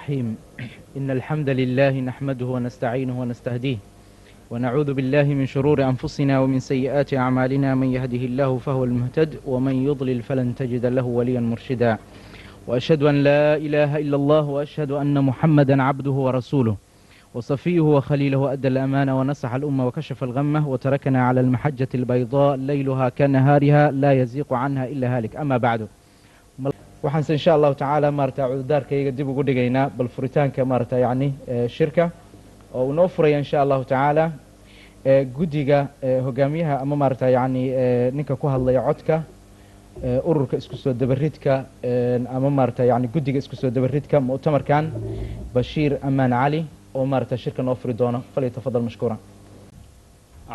الرحيم إن الحمد لله نحمده ونستعينه ونستهديه ونعوذ بالله من شرور أنفسنا ومن سيئات أعمالنا من يهده الله فهو المهتد ومن يضلل فلن تجد له وليا مرشدا وأشهد أن لا إله إلا الله وأشهد أن محمدا عبده ورسوله وصفيه وخليله أدى الأمانة ونصح الأمة وكشف الغمة وتركنا على المحجة البيضاء ليلها كنهارها لا يزيق عنها إلا هالك أما بعده waxaanse insha allahu tacaala maarata cudurdaarkayga dib ugu dhigaynaa bal furitaanka maarata yacni shirka oo uu noo furaya insha allahu tacaala guddiga hogaamiyaha ama maarata yacni ninka ku hadlaya codka ururka isku soo dabaridka ama maarata yani guddiga isku soo dabaridka mu'tamarkan bashiir amaan cali oo maarata shirka noo furi doono falyatafadal mashkuura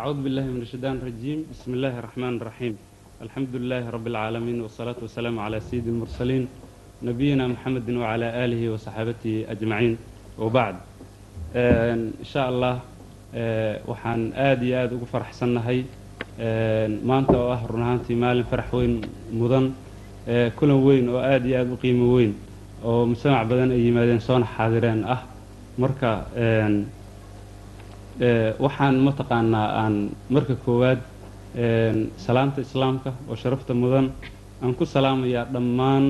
أعوذ بالله من الشيطان الرجيم بسم الله الرحمن الرحيم alxamdu lilaahi rabbi اlcaalamiin wsalaatu wasalaamu calaa sayidi اlmursaliin nabiyina muxamedi wacalaa aalihi wa saxaabatihi ajmaciin wabacd insha allah waxaan aad iyo aad ugu faraxsannahay. Maanta oo ah run ahaantii maalin farax weyn mudan kulan weyn oo aad iyo aad u qiimo weyn oo mujtamac badan ay yimaadeen soona xaadireen ah. Marka waxaan mataqaanaa aan marka koowaad salaamta islaamka oo sharafta mudan aan ku salaamayaa dhammaan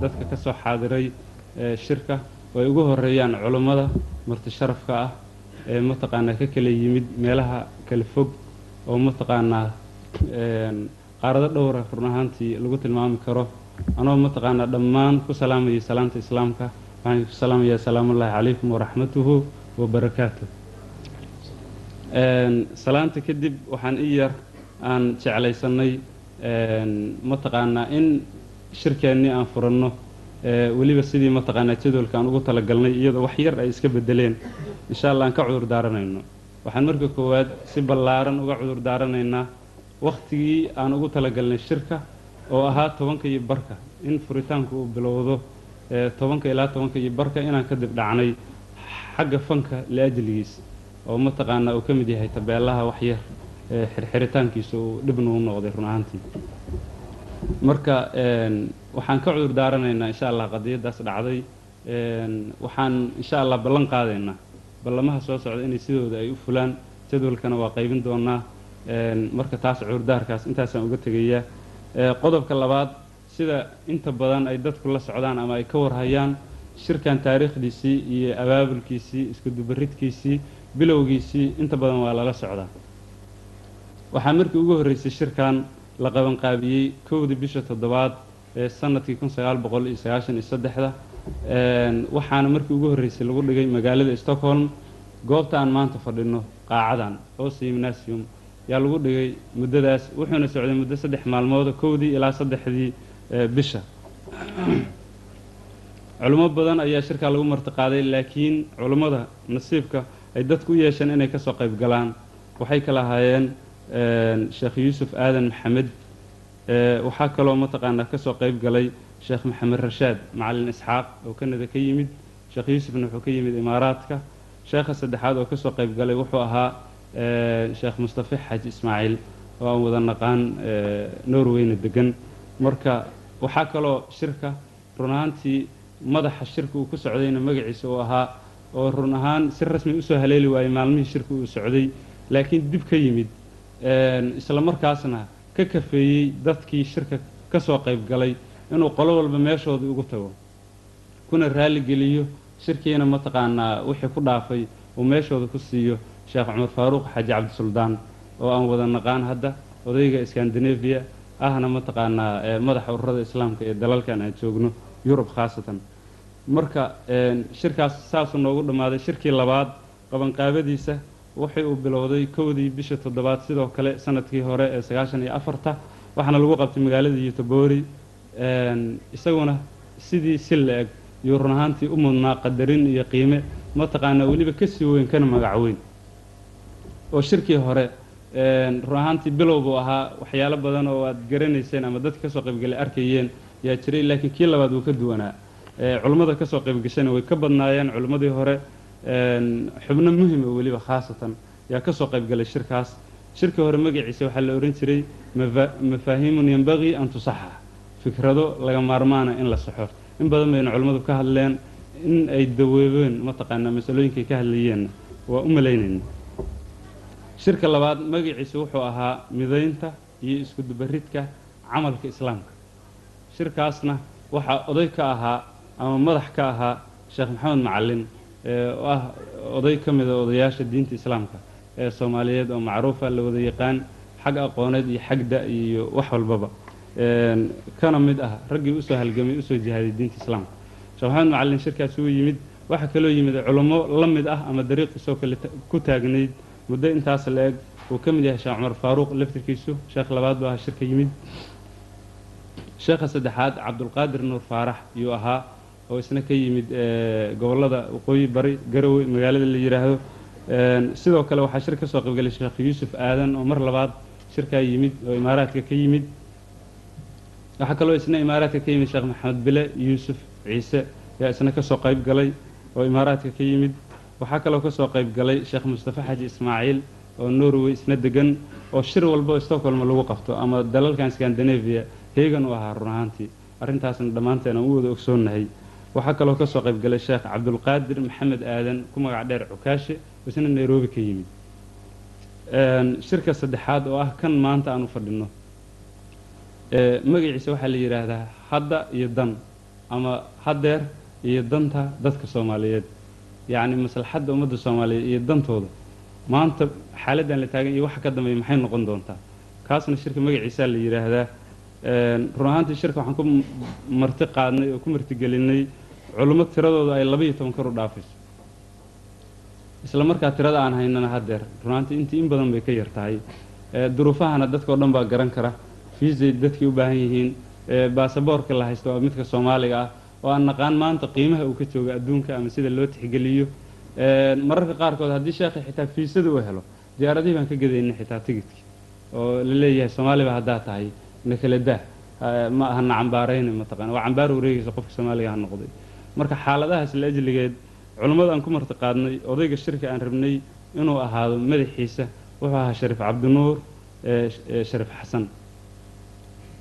dadka ka soo xaadiray shirka oo ay ugu horeeyaan culummada marti sharafka ah ee mataqaanaa ka kala yimid meelaha kala fog oo mataqaanaa qaarado dhowra run ahaantii lagu tilmaami karo. Anoo mataqaanaa dhammaan ku salaamayay salaamta islaamka waxaan ku salaamayaa salaamullaahi calaykum waraxmatuhu wabarakaatuh salaanta kadib waxaan i yar aan jeclaysannay mataqaanaa in shirkeennii aan furanno weliba sidii mataqaanaa jadwalka aan ugu talagalnay iyadoo wax yar ay iska bedeleen insha allah aan ka cudur daaranayno. Waxaan marka koowaad si ballaaran uga cudur daaranaynaa wakhtigii aan ugu talagalnay shirka oo ahaa tobanka iyo barka. In furitaanku uu bilowdo tobanka ilaa tobanka iyo barka inaan ka dib dhacnay xagga fanka liajligiis oo mataqaanaa uu ka mid yahay tabeelaha waxyar xirxiritaankiisa uu dhibna u noqday run ahaantii marka waxaan ka cudur daaranaynaa insha allah qadiyaddaas dhacday. Waxaan insha allah ballan qaadaynaa. Ballamaha soo socda inay sidooda ay u fulaan. Jadwalkana waa qaybin doonaa marka taas cudurdaarkaas intaasaan uga tegayaa. Qodobka labaad sida inta badan ay dadku la socdaan ama ay ka warhayaan shirkan taariikhdiisii iyo abaabulkiisii iskudubaridkiisii bilowgiisii inta badan waa lala socdaa waxaa markii ugu horreysay shirkan la qabanqaabiyey kowdii bisha toddobaad ee sannadkii kun sagaal boqol iyo sagaashan iyo saddexda. Waxaana markii ugu horreysay lagu dhigay magaalada stockholm goobta aan maanta fadhino qaacadan oo seminasium yaa lagu dhigay muddadaas wuxuuna socday muddo saddex maalmooda kowdii ilaa saddexdii bisha. Culummo badan ayaa shirkaa lagu martiqaaday laakiin culummada nasiibka ay dadku u yeesheen inay ka soo qayb galaan. Waxay kala ahaayeen sheekh yuusuf aadan maxamed waxaa kaloo mataqaanaa ka soo qayb galay sheekh maxamed rashaad macalin isxaaq oo kanada ka yimid. Sheekh yuusufna wuxuu ka yimid imaaraadka. Sheekha saddexaad oo ka soo qayb galay wuxuu ahaa sheekh mustafe xaaji ismaaciil oo aan wada naqaan norweyna degan marka waxaa kaloo shirka run ahaantii madaxa shirka uu ku socdayna magaciisa uu ahaa oo run ahaan si rasmi u soo haleeli waayey maalmihii shirka uu socday. Laakiin dib ka yimid isla markaasna ka kafeeyey dadkii shirka ka soo qayb galay inuu qolo walba meeshooda ugu tago. Kuna raaligeliyo shirkiina mataqaanaa wixii ku dhaafay uu meeshooda ku siiyo sheekh cumar faaruuq xaaji cabdisuldaan oo aan wada naqaan hadda odayga scandinavia ahna mataqaanaa madaxa ururada islaamka ee dalalkan aan joogno yurub khaasatan. Marka shirkaas saasuu noogu dhammaaday shirkii labaad qabanqaabadiisa waxay uu bilowday kowdii bisha toddobaad sidoo kale sannadkii hore ee sagaashan iyo afarta waxaana lagu qabtay magaalada yutobori isaguna sidii si la-eg yuu run ahaantii u mudnaa qadarin iyo qiime mataqaanaa weliba ka sii weyn kana magac weyn. Oo shirkii hore run ahaantii bilow buu ahaa waxyaalo badan oo aad garanayseen ama dadka ka soo qaybgalay arkayeen yaa jiray laakiin kii labaad wuu ka duwanaa. Culummada ka soo qaybgashayna way ka badnaayeen culummadii hore xubno muhima weliba khaasatan yaa ka soo qaybgalay shirkaas. Shirkii hore magaciisa waxaa la ohan jiray mafaahiimun yambagii an tusaxa. Fikrado laga maarmaana in la saxo. In badan bayna culimmadu ka hadleen in ay daweebeen mataqaanaa masalooyinkay ka hadlayeenna waa u malaynayna. Shirka labaad magaciisa wuxuu ahaa midaynta iyo iskudubaridka camalka islaamka. Shirkaasna waxaa oday ka ahaa ama madax ka ahaa sheekh maxamed macalin oo ah oday ka mida odayaasha diinta islaamka ee soomaaliyeed oo macruufa la wada yaqaan xag aqooneed iyo xag da iyo wax walbaba. Kana mid ah raggii u soo halgamay u soo jihaaday diinta islaamka. Sheekh maxamed macalin shirkaas uu yimid waxaa kaloo yimid culummo la mid ah ama dariiqiisoo kale ku taagnayd. Muddo intaas la eg uu ka mid yahay sheekh cumar faaruuq laftirkiisu sheekh labaad buu ahaa shirka yimid. Sheekha saddexaad cabdulqaadir nuur faarax yuu ahaa oo isna ka yimid gobollada waqooyi bari garowe magaalada la yidhaahdo sidoo kale waxaa shir ka soo qaybgalay sheekh yuusuf aadan oo mar labaad shirkaa yimid oo imaaraadka ka yimid. Waxaa kaloo isna imaaraadka ka yimid sheekh maxamed bile yuusuf ciise yaa isna ka soo qayb galay oo imaaraadka ka yimid. Waxaa kaloo ka soo qayb galay sheekh mustafa xaji ismaaciil oo norway isna degan oo shir walba stockholm lagu qabto ama dalalkan scandinavia heegan u ahaa run ahaantii. Arrintaasna dhammaanteen aan u wada ogsoonnahay waxaa kaloo ka soo qayb galay sheekh cabdulqaadir maxamed aadan ku magac dheer cukaashe isna nairobi ka yimid. Shirka saddexaad oo ah kan maanta aan fadhino. Magaciisa waxaa la yidhaahdaa hadda iyo dan ama haddeer iyo danta dadka soomaaliyeed. Yacni maslaxadda ummadda soomaaliyeed iyo dantooda. Maanta xaaladdan la taagan iyo waxa ka dambeeya maxay noqon doontaa? Kaasna shirka magaciisaa la yidhaahdaa run ahaantii shirka waxaan ku marti qaadnay oo ku martigelinay culummo tiradooda ay labaiyo toban kor u dhaafayso isla markaa tirada aan haynana haddeer run ahaantii intii in badan bay ka yar tahay. Duruufahana dadka o dhan baa garan kara. Fiisay dadkii u baahan yihiin. Baasaboorka la haysto waa midka soomaaliga ah. Oo aan naqaan maanta qiimaha uu ka jooga adduunka ama sida loo tixgeliyo. Mararka qaarkood haddii sheekha xitaa fiisada uu helo diyaaradihii baan ka gadaynay xitaa tigidkii oo la leeyahay soomaaliba haddaa tahay. Na ma aha na cambaarayna waa cambaar wareegaysa qofka soomaaliga ha noqday marka xaaladahaas la ajligeed culummada aan ku marti qaadnay odayga shirka aan rabnay inuu ahaado madaxiisa wuxuu ahaa shariif cabdinuur shariif xasan.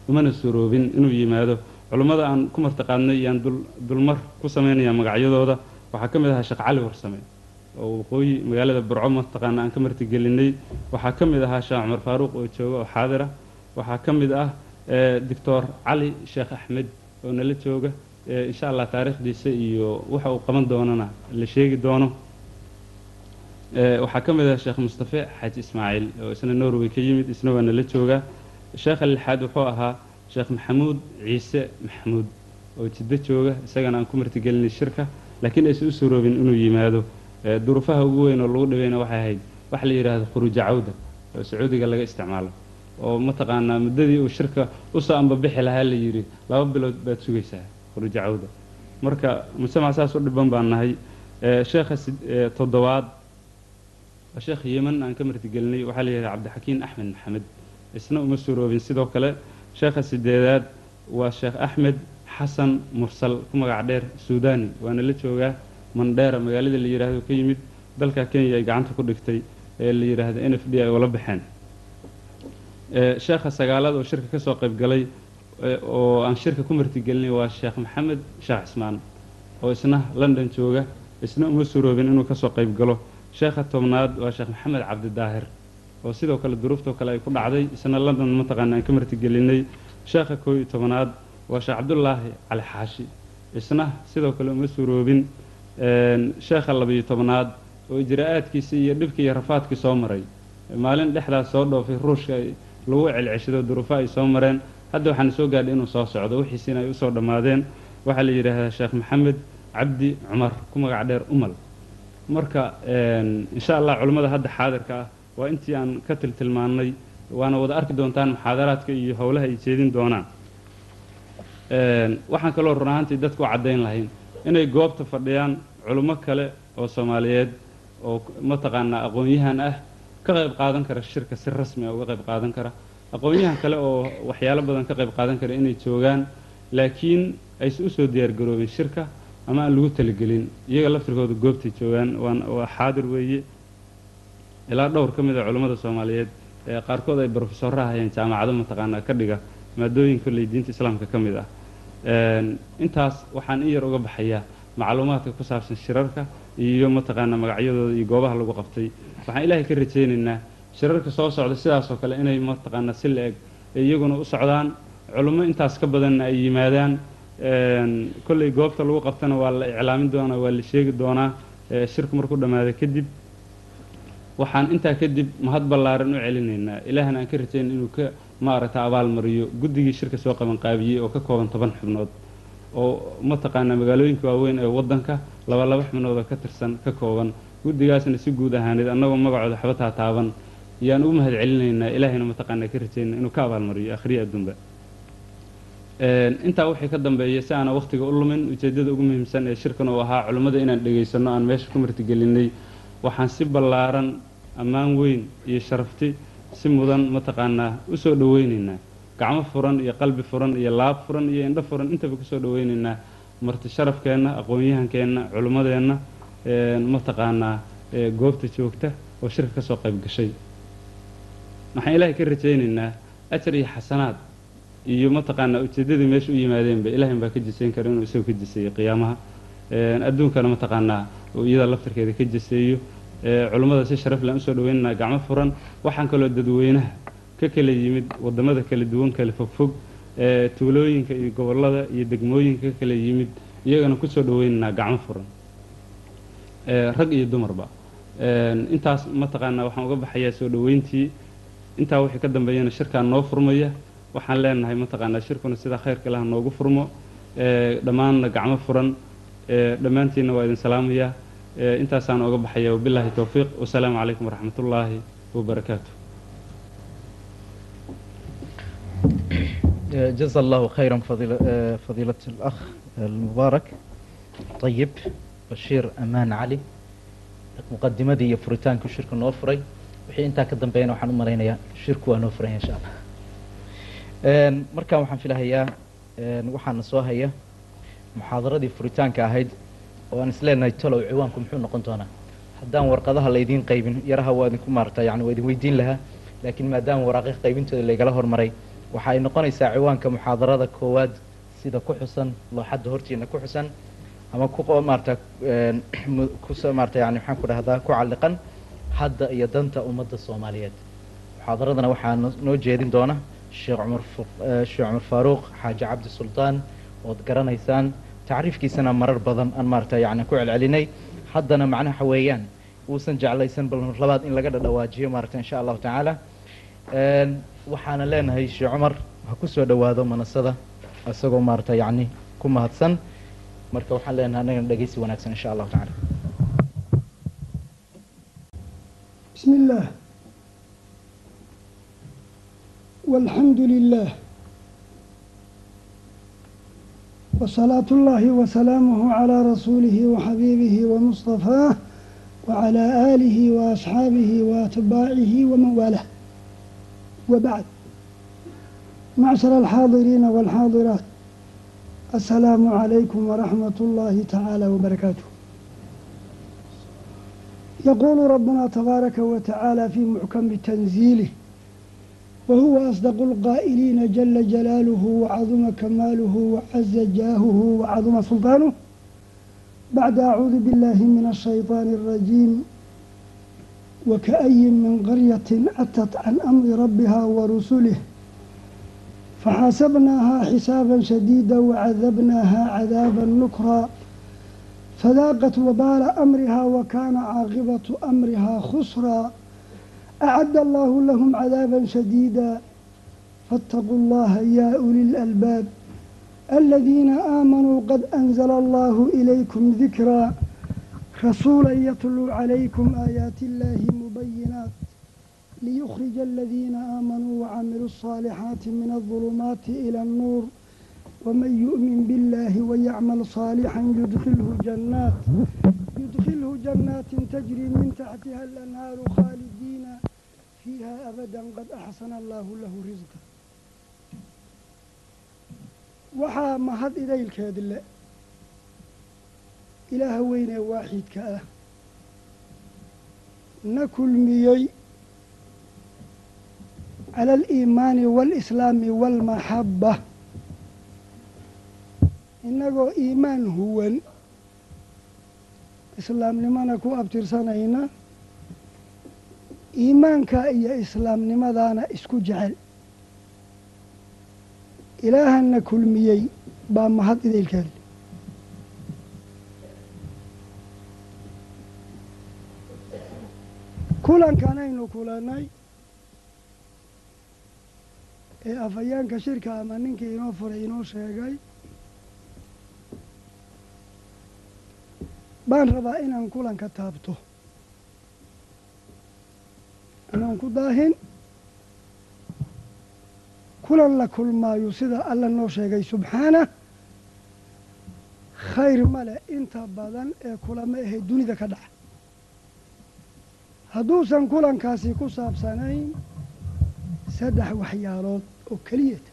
Umana suroobin inuu yimaado culummada aan ku marti qaadnay yaan dulmar ku samaynayaa magacyadooda waxaa ka mid ahaa sheekh cali warsame oo waqooyi magaalada burco mataqaana aan ka martigelinay waxaa ka mid ahaa sheekh cumar faaruuq oo jooga oo xaadira waxaa ka mid ah doctor cali sheekh axmed oo nala jooga insha allah taariikhdiisa iyo waxa uu qaban doonana la sheegi doono. Waxaa ka mid ah sheekh mustafe xaaji ismaaciil oo isna norway ka yimid isna waa nala jooga. Sheekha lixaad wuxuu ahaa sheekh maxamuud ciise maxamuud oo jiddo jooga isagana aan ku martigelinay shirka laakiin aysan u suroobin inuu yimaado. Duruufaha ugu weyn oo lagu dhibeyna waxay ahayd waxa la yidhaahdo khuruuja cawda oo sacuudiga laga isticmaalo oo mataqaanaa muddadii uu shirka u soo ambabixi lahaa la yidhi laba bilood baad sugaysaa khuruuja cawda marka mujtamac saas u dhiban baan nahay sheekha toddobaad waa sheekh yeman aan ka martigelinay waxaa la yidhahda cabdixakiin axmed maxamed isna uma suroobin sidoo kale sheekha sideedaad waa sheekh axmed xasan mursal ku magac dheer suudani waana la joogaa mandheera magaalada la yidhaahdo ka yimid dalka kenya ay gacanta ku dhigtay ee la yidhaahdo n f d ay ula baxeen sheekha sagaalaad oo shirka ka soo qayb galay oo aan shirka ku martigelinay waa sheekh maxamed sheekh cismaan oo isna london jooga isna uma suroobin inuu ka soo qayb galo. Sheekha tobnaad waa sheekh maxamed cabdidaahir oo sidoo kale duruuftoo kale ay ku dhacday isna london mataqaana aan ka martigelinay. Sheekha koo iyo tobnaad waa sheekh cabdulaahi cali xaashi isna sidoo kale uma suroobin sheekha labiyo tobnaad oo ijraa'aadkiisii iyo dhibkii iyo rafaadkii soo maray. Maalin dhexdaas soo dhoofay ruushka lagu celceshado duruufo ay soo mareen hadda waxaana soo gaadhay inuu soo socdo wixiisiina ay u soo dhammaadeen. Waxaa la yidhaahdaa sheekh maxamed cabdi cumar ku magac dheer umal. Marka insha allah culimmada hadda xaadirka ah waa intii aan ka tiltilmaannay waana wada arki doontaan muxaadaraadka iyo howlaha ay jeedin doonaan. Waxaan kaloo run ahaantii dadku caddayn lahayn inay goobta fadhiyaan culummo kale oo soomaaliyeed oo mataqaanaa aqoon-yahan ah ka qayb qaadan kara shirka si rasmi ah uga qayb qaadan kara aqoon-yahan kale oo waxyaalo badan ka qayb qaadan kara inay joogaan laakiin aysan u soo diyaargaroobin shirka ama aan lagu talagelin. Iyaga laftirkooda goobtay joogaan waa xaadir weeye. Ilaa dhowr ka mid a culummada soomaaliyeed ee qaarkood ay brofesorra hayeen jaamacado mataqaanaa ka dhiga maadooyin kolley diinta islaamka ka mid ah. Intaas waxaan in yar uga baxayaa macluumaadka ku saabsan shirarka iyo mataqaanaa magacyadooda iyo goobaha lagu qabtay. Waxaan ilaahay ka rajaynaynaa shirarka soo socda sidaas oo kale inay mataqaanaa si la-eg iyaguna u socdaan. Culummo intaas ka badanna ay yimaadaan. Kolley goobta lagu qabtana waa la iclaamin doonaa waa la sheegi doonaa shirku markuu dhammaada kadib waxaan intaa kadib mahad ballaaran u celinaynaa. Ilaahna aan ka rajayna inuu ka maaragta abaalmariyo guddigii shirka soo qabanqaabiyey oo ka kooban toban xubnood oo mataqaanaa magaalooyinka waaweyn ee waddanka laba laba xubnoodoo ka tirsan ka kooban. Guddigaasna si guud ahaaneed annagoo magacooda xabataa taaban yaan u mahad celinaynaa ilaahayna mataqaanaa ka rajayna inuu ka abaalmariyo akhriya adduunba. Intaa wixii ka dambeeya si aana wakhtiga u lumin ujeeddada ugu muhiimsan ee shirkan uu ahaa culimmada inaan dhegaysanno aan meesha ku martigelinay waxaan si ballaaran ammaan weyn iyo sharafti si mudan mataqaanaa u soo gacmo furan iyo qalbi furan iyo laab furan iyo indho furan intaba ku soo dhowaynaynaa marti sharafkeenna aqoon-yahankeenna culimmadeenna mataqaanaa goobta joogta oo shirka ka soo qayb gashay waxaan ilaahay ka rajaynaynaa ajar iyo xasanaad iyo mataqaanaa ujeeddadii meesha u yimaadeenba ilahin baa ka jisayn kara inuu isagu ka jiseeyo qiyaamaha. Adduunkana mataqaanaa uu iyada laftarkeeda ka jiseeyo. Culummada si sharaf laan u soo dhaweynaynaa gacmo furan. Waxaan kaloo dadweynaha ka kala yimid waddamada kala duwan kala fogfog tuulooyinka iyo gobollada iyo degmooyinka ka kala yimid iyagana ku soo dhaweynaynaa gacmo furan. Rag iyo dumarba. Intaas mataqaanaa waxaan uga baxayaa soo dhoweyntii intaa wixii ka dambeeyana shirkaan noo furmaya waxaan leenahay mataqaanaa shirkuna sidaa khayrka laha noogu furmo dhammaanna gacmo furan dhammaantiinna waa idin salaamayaa intaasaan oga baxaya wabilaahi towfiiq wasalaamu calaykum waraxmat ullaahi wabarakaatu جزا الله خيرا فضيلة, فضيلة الأخ المبارك طيب بشير أمان علي مقدمة iyo furitaanka shirka noo furay wixii intaa ka dambeeyana waxaan u malaynayaa shirku waa noo furan insha allah. Markaan waxaan filahayaa waxaana soo haya muxaadaradii furitaanka ahayd oo aan isleenahay talow ciwaanku muxuu noqon doonaa. Haddaan warqadaha laydiin qaybin yaraha waa idinku maarata yani waa idin weydiin lahaa laakiin maadaama waraaqi qaybintooda laygala hormaray waxa ay noqonaysaa ciwaanka muxaadarada koowaad sida ku xusan looxadda hortiina ku xusan ama ku maarata ku maarata yani maxaan ku dhahdaa ku calliqan hadda iyo danta ummadda soomaaliyeed. Muxaadaradana waxaa noo jeedin doona sheekh cumar sheekh cumar faaruuq xaaji cabdi suldaan ood garanaysaan. Tacriifkiisana marar badan aan maarata yani ku celcelinay. Haddana macnaha weeyaan uusan jeclaysan bal labaad in laga dhadhawaajiyo maarata insha allahu tacaala. Waxaana leenahay sheekh cumar ha ku soo dhowaado manasada isagoo maarata yani ku mahadsan. Marka waxaan leenahay annagana dhegeysi wanaagsan insha allahu tacala بسم الله والحمد لله وصلاة الله وسلامه على رسوله وحبيبه ومصطفاه وعلى آله وأصحابه وأتباعه ومن والاه وبعد معشر الحاضرين والحاضرات السلام عليكم ورحمة الله تعالى وبركاته يقول ربنا تبارك وتعالى في محكم تنزيله وهو أصدق القائلين جل جلاله وعظم كماله وعز جاهه وعظم سلطانه بعد أعوذ بالله من الشيطان الرجيم وكأي من قرية أتت عن أمر ربها ورسله فحاسبناها حسابا شديدا وعذبناها عذابا fadaaqat wabaala amrihaa wa kaana caaqibatu amrihaa khusraa acadda allaahu lahum cadaaban shadiida faataquu allaha yaa uli lalbaab aladiina aamanuu qad anzala allahu ilaykum dikraa rasuulan yatluu calaykum aayaati illaahi mubayinaat liyukhrija aladiina aamanuu wacamiluu alصaalixaati min aldulumaati ila annuur waman yu'min biاllaahi wayacmal saalixan yudkilhu jannaat yudkilhu jannaatin tajrii min taxtiha alanhaaru khaalidiina fiiha abadan qad axsana allaahu lahu risqa waxaa mahad idaylkeed le ilaaha weynee waaxidka ah na kulmiyey cala aliimaani waalislaami waalmaxaba innagoo iimaan huwan. Islaamnimona ku abtirsanayna iimaanka iyo islaamnimadaana isku jecel. Ilaahana kulmiyey baa mahad idaylkeeda kulankanaynu kulannay ee afhayeenka shirka ama ninkii inoo furay inoo sheegay baan rabaa inaan kulanka taabto. Inaan ku daahin. Kulan la kulmaayo sida alla noo sheegay subxaanah khayr male inta badan ee kulamo ahayd dunida ka dhaca. Hadduusan kulankaasi ku saabsanayn saddex waxyaalood oo keliyata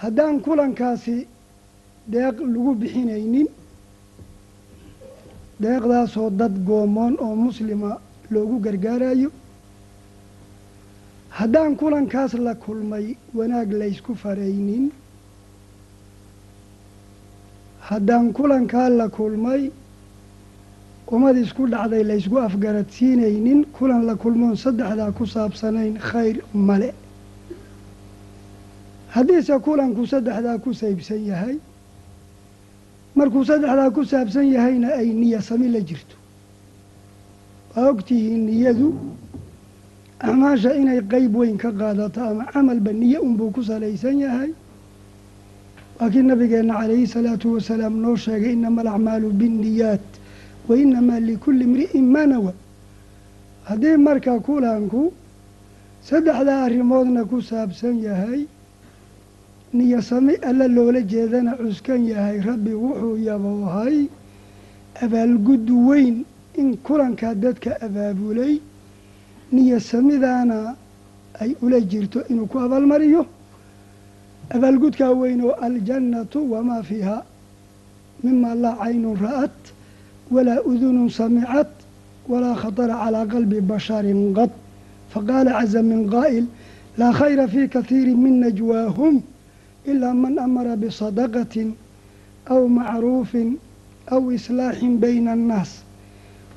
haddaan kulankaasi deeq lagu bixinaynin deeqdaasoo dad goomoon oo muslima loogu gargaarayo haddaan kulankaas la kulmay wanaag laysku faraynin. Haddaan kulankaa la kulmay ummad isku dhacday laysku afgaradsiinaynin. Kulan la kulmoon saddexdaa ku saabsanayn khayr male. Haddiise kulanku saddexdaa ku saybsan yahay markuu saddexdaa ku saabsan yahayna ay niya sami la jirto. Waa ogtihiin niyadu acmaasha inay qeyb weyn ka qaadato ama camalba niye unbuu ku salaysan yahay. Waa kii nabigeenna calayhi salaatu wasalaam noo sheegay inama alacmaalu binniyaat wa inamaa likulli imri'in maa nawa. Haddii marka kulanku saddexdaa arrimoodna ku saabsan yahay niyo sami alla loola jeedana cuskan yahay. Rabbi wuxuu yaboohay abaalgud weyn in kulankaa dadka abaabulay. Niyo samidaana ay ula jirto inuu ku abaalmariyo. Abaalgudkaa weyn oo aljannatu wamaa fiihaa mima laa caynun ra'at walaa udunun samicat walaa khatara calaa qalbi basharin qad. Faqaala caza min qaa'il laa khayra fii kathiiri min najwaahum ilaa man amara bisadaqatin aw macruufin aw islaaxin bayna annaas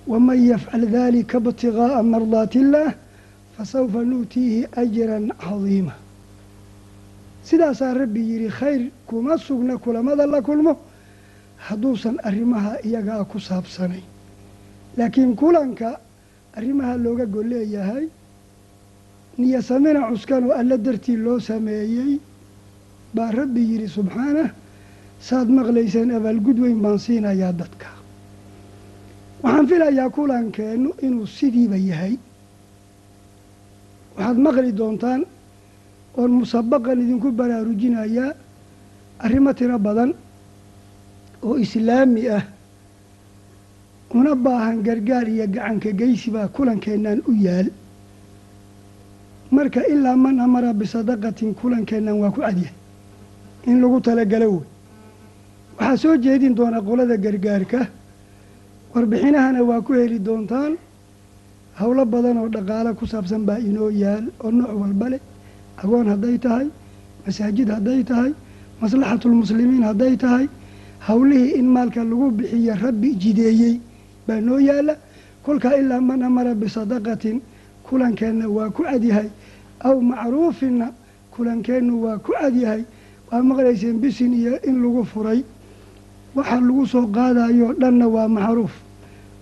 waman yafcal dalika ibtigaa'a mardaati illaah fasawfa nuutiihi ajran cadiima sidaasaa rabbi yidhi khayr kuma sugna kulamada la kulmo hadduusan arrimaha iyagaa ku saabsanayn laakiin kulanka arrimaha looga golleeyahay niyo samina cuskanoo alla dartii loo sameeyey baa rabbi yidhi subxaanah saad maqlayseen abaalgud weyn baan siinayaa dadka. Waxaan filayaa kulankeennu inuu sidiiba yahay. Waxaad maqli doontaan oon musabaqan idinku baraarujinayaa arrimo tiro badan oo islaami ah. Una baahan gargaar iyo gacanka geysi baa kulankeennan u yaal. Marka ilaa man amara bisadaqatin kulankeennan waa ku cadyahay in lagu talagalo wey waxaa soo jeedin doonaa qolada gargaarka warbixinahana waa ku heli doontaan. Howlo badan oo dhaqaalo ku saabsan baa inoo yaal oo nooc walba leh. Agoon hadday tahay masaajid hadday tahay maslaxatulmuslimiin hadday tahay howlihii in maalka lagu bixiyo rabbi jideeyey baa noo yaalla kolkaa ilaa man amara bisadaqatin kulankeenna waa ku cadyahay aw macruufinna kulankeennu waa ku cadyahay waa maqlayseen bisin iyo in lagu furay. Waxa lagu soo qaadayo dhanna waa macruuf.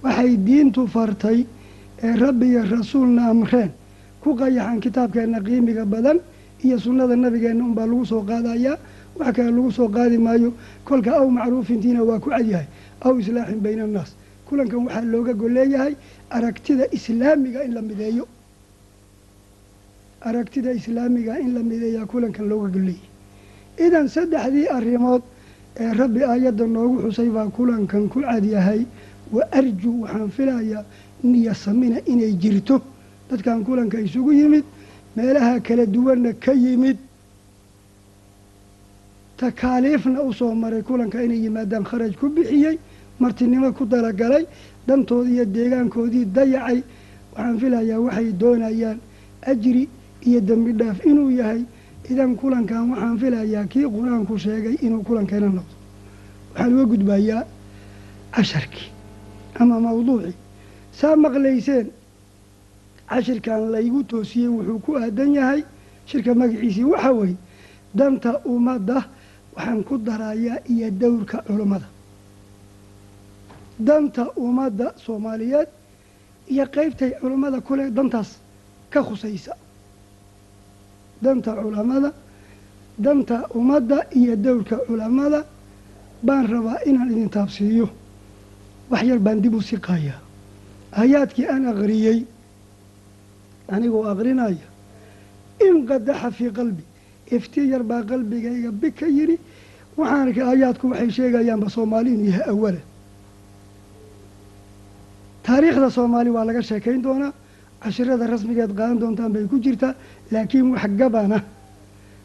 Waxay diintu fartay ee rabbi iyo rasuulna amreen. Ku qayaxan kitaabkeenna qiimiga badan iyo sunnada nabigeenna unbaa lagu soo qaadayaa wax kale lagu soo qaadi maayo kolka aw macruufintiina waa ku cadyahay aw islaaxin bayna annaas. Kulankan waxaa looga golleeyahay aragtida islaamiga in la mideeyo. Aragtida islaamiga in la mideeyaa kulankan looga golleeyahay idan saddexdii arrimood ee rabbi aayadda noogu xusay baa kulankan ku cadyahay wa arju waxaan filayaa niya samina inay jirto. Dadkan kulanka isugu yimid meelaha kala duwanna ka yimid. Takaaliifna u soo maray kulanka inay yimaadaan kharaj ku bixiyey martinimo ku dalagalay dantoodii iyo deegaankoodii dayacay. Waxaan filayaa waxay doonayaan ajri iyo dembi dhaaf inuu yahay idan kulankan waxaan filayaa kii qur'aanku sheegay inuu kulankeena noqdo. Waxaan uga gudbayaa casharkii ama mawduucii. Saa maqlayseen cashirkan laygu toosiyey wuxuu ku aadan yahay shirka magaciisii. Waxaa weeye danta ummadda waxaan ku darayaa iyo dowrka culummada danta ummadda soomaaliyeed iyo qeybtay culummada kule dantaas ka khusaysa danta culammada danta ummadda iyo dowrka culammada baan rabaa inaan idin taabsiiyo. Wax yar baan dib u siqayaa. Aayaadkii aan aqriyey anigoo aqrinaya in qadaxa fii qalbi iftiin yar baa qalbigayga bi ka yidhi waxaan arkay aayaadku waxay sheegayaanba soomaali inuu yahay awala taariikhda soomaali waa laga sheekayn doonaa cashirada rasmigeed qaadan doontaan bay ku jirtaa laakiin wax gabana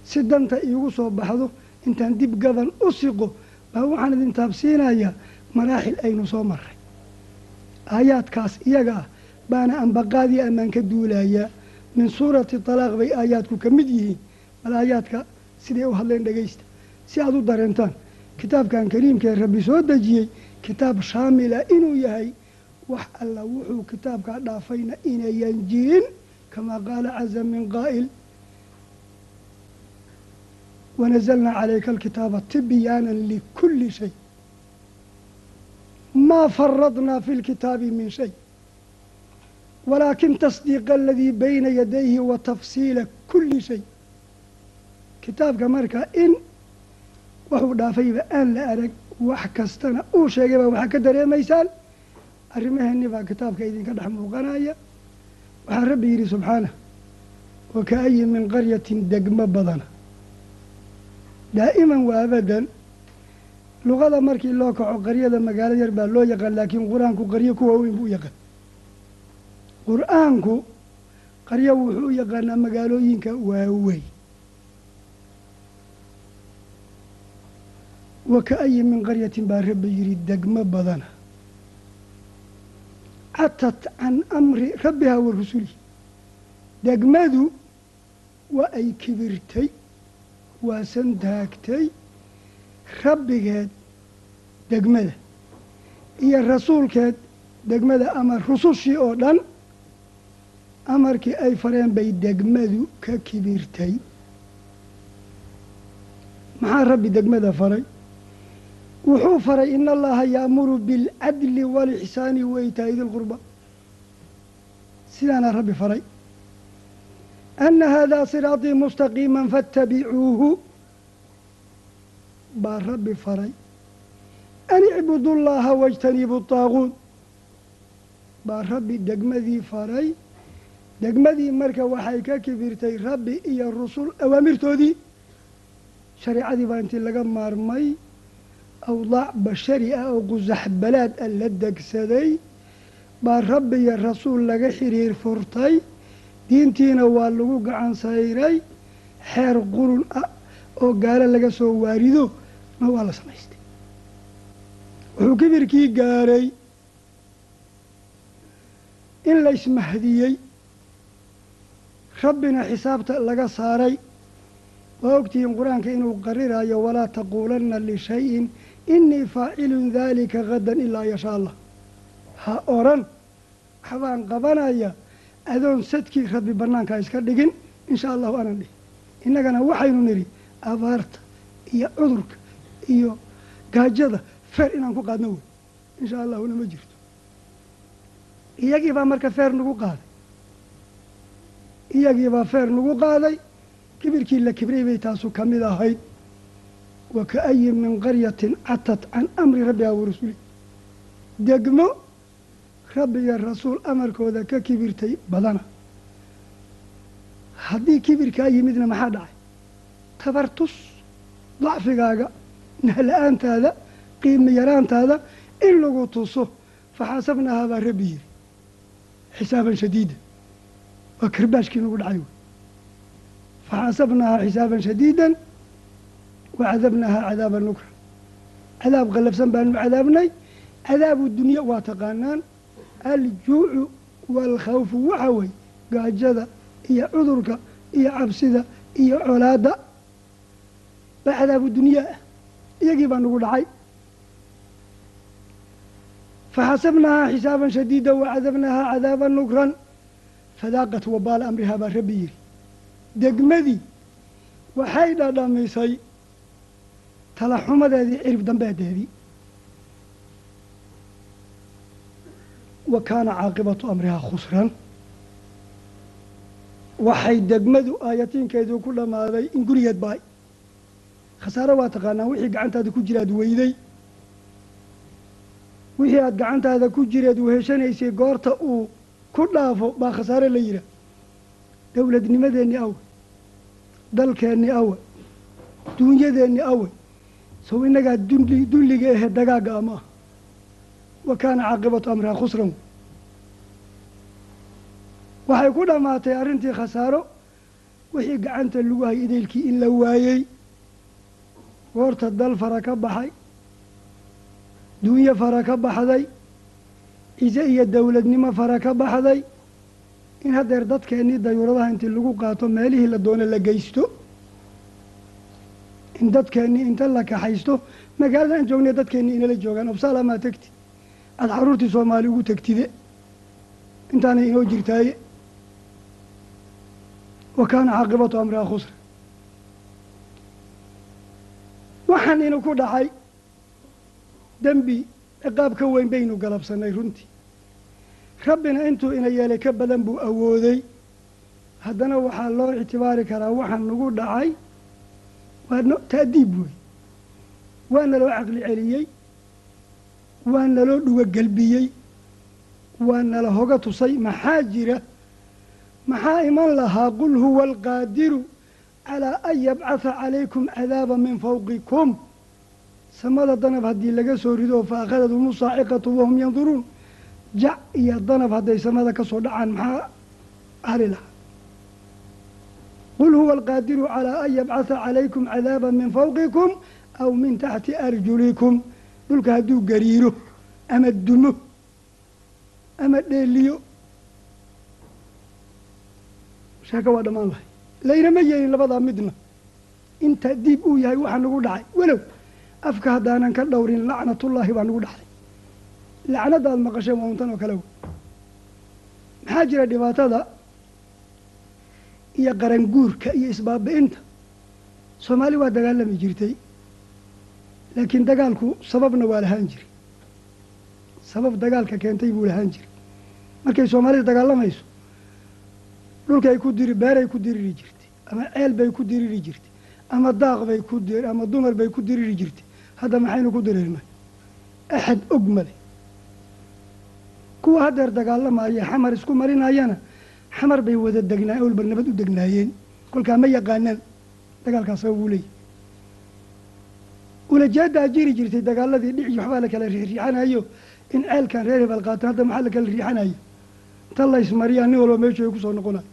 si danta iigu soo baxdo intaan dib gaban u siqo baa waxaan idin taabsiinayaa maraaxil aynu soo maray aayaadkaas iyaga ah baana ambaqaadii ammaan ka duulayaa. Min suurati talaaq bay aayaadku ka mid yihiin. Bal aayaadka siday u hadleen dhegaysta si aada u dareentaan kitaabkan kariimkaee rabbi soo dejiyey kitaab shaamila inuu yahay wax alla wuxuu kitaabkaa dhaafayna inayan jirin kamaa qaala caza min qaa'il. Wanazalnaa calayka alkitaaba tibyaanan likulli shay. Maa faradnaa fi lkitaabi min shay. Walaakin tasdiiqa aladii bayna yadayhi wa tafsiila kulli shay. Kitaabka marka in wuxuu dhaafayba aan la arag wax kastana uu sheegay baa waxaa ka dareemaysaan arrimaheeni baa kitaabka idinka dhex muuqanaya. Waxaa rabbi yidhi subxaanah wa ka-ayin min qaryatin degmo badana daa'iman waa abadan luqada markii loo kaco qaryada magaalo yar baa loo yaqaan laakiin qur'aanku qaryo kuwa weyn buu u yaqaan. Qur'aanku qaryo wuxuu u yaqaanaa magaalooyinka waaweyn. Wa ka-ayin min qaryatin baa rabbi yidhi degmo badana catat can amri rabbihaa wa rusulihi degmadu waa ay kibirtay waa santaagtay rabbigeed degmada iyo rasuulkeed degmada ama rusushii oo dhan amarkii ay fareen bay degmadu ka kibirtay maxaa rabbi degmada faray wuxuu faray in allaha yaamuru bilcadli walixsaani waitaa'i dilqurba sidaana rabbi faray. Ana haadaa siraatii mustaqiima faatabicuuhu baa rabbi faray. An icbudu llaha wajtanibu taaguut baa rabbi degmadii faray. Degmadii marka waxay ka kibirtay rabbi iyo rusul awaamirtoodii. Shareecadii baa intii laga maarmay awdaac bashari ah oo qusaxbalaad ah la degsaday baa rabbi iyo rasuul laga xiriir furtay diintiina waa lagu gacan sayray xeer qurun ah oo gaalo laga soo waarido na waa la samaystay wuxuu kibirkii gaaray in la ismahdiyey rabbina xisaabta laga saaray waa ogtihiin qur'aanka inuu qarirayo walaa taquulanna lishayin inii faacilun daalika gadan ilaa yashaa allah. Ha oran waxbaan qabanaya adoon sadkii rabbi bannaanka iska dhigin inshaa allahu anan dhihin innagana waxaynu nidhi abaarta iyo cudurka iyo gaajada feer inaan ku qaadno wey inshaa allahuna ma jirto. Iyagii baa marka feer nagu qaaday. Iyagii baa feer nagu qaaday kibirkii la kibray bay taasu ka mid ahayd wa ka-ayin min qaryatin catat can amri rabbiha wa rasuli degmo rabbiga rasuul amarkooda ka kibirtay badana haddii kibirkaa yimidna maxaa dhacay tabartus dacfigaaga nahla-aantaada qiimi yaraantaada in lagu tuso faxaasabnahaa baa rabbi yiri xisaaban shadiida waa karbaashkii nagu dhacay wey faxaasabnahaa xisaaban shadiidan wa cadabnahaa cadaaban nukra cadaab qallabsan baanu cadaabnay cadaabu dunya waa taqaanaan aljuucu waalkhawfu waxa wey gaajada iyo cudurka iyo cabsida iyo colaadda baa cadaabu dunyaa ah iyagii baa nagu dhacay faxasabnahaa xisaaban shadiida wacadabnahaa cadaaban nukran fadaaqat wabaala amrihaa baa rabbi yidhi degmadii waxay dhadhamisay talaxumadeedii cirib dambeedeedii wa kaana caaqibatu amrihaa khusran. Waxay degmadu aayatiinkeedu ku dhammaaday in gurigeed baay. Khasaare waa taqaanaa wixii gacantaada ku jiraad weyday. Wixii aada gacantaada ku jireed weheshanaysay goorta uu ku dhaafo baa khasaare la yidhaah dowladnimadeenni awe dalkeenni awe duunyadeenni awe sow innagaa dulliga ahe dagaagga ama ah wa kaana caaqibatu amrihaa khusran waxay ku dhammaatay arrintii khasaaro wixii gacanta lagu hayay idaylkii in la waayey goorta dal fara ka baxay duunyo fara ka baxday ciise iyo dowladnimo fara ka baxday in haddeer dadkeennii dayuuradaha intii lagu qaato meelihii la doono la geysto in dadkeennii inta la kaxaysto magaalada aan joognay dadkeennii inala joogaan obsaalamaa tegti. Aada xaruurtii soomaali ugu tegtide. Intaanay inoo jirtaaye. Wa kaana caaqibatu amrihaa khusra waxaan inu ku dhacay dembi ciqaab ka weyn baynu galabsannay runtii rabbina intuu ina yeelay ka badan buu awooday. Haddana waxaa loo ictibaari karaa waxaan nagu dhacay waa no ta'diib wey waa naloo caqli celiyey. Waa naloo dhuga gelbiyey waa nala hoga tusay. Maxaa jira? Maxaa iman lahaa? Qul huwa alqaadiru calaa an yabcatha calaykum cadaaba min fawqikum. Samada danab haddii laga soo rido fa akhadadhum saaciqatu wahum yanduruun jac iyo danab hadday samada ka soo dhacaan maxaa hali lahaa qul huwa alqaadiru calaa an yabcatha calaykum cadaaba min fawqikum aw min taxti arjulikum dhulka hadduu gariiro ama dumo ama dheeliyo sheeko waa dhammaan lahay laynama yeelin labadaa midna inta diib uu yahay waxaa nagu dhacay walow afka haddaanan ka dhowrin lacnatullaahi baa nagu dhacday lacnadaad maqasheen waa untan oo kale wey maxaa jira dhibaatada iyo qaranguurka iyo isbaabi'inta soomaali waa dagaalami jirtay laakiin dagaalku sababna waa lahaan jiray. Sabab dagaalka keentay buu lahaan jiray. Markay soomaalida dagaalamayso dhulkay ku diri beeray ku diriri jirtay ama ceel bay ku diriri jirtay ama daaq bay ku ama dumar bay ku diriri jirtay. Hadda maxaynu ku dirirnay? Axad og male kuwa haddeer dagaalamaya xamar isku marinayana xamar bay wada degnaa olba nabad u degnaayeen. Kolkaa ma yaqaanaan dagaalkaas sabab uu leeyahy ulajeedaa jiri jirtay dagaaladii dhici waxbaa la kala riixriixanayo in ceelkan reer hebel qaato hadda maxaa la kala riixanayo ta la nin walba meeshu ay ku soo noqonayo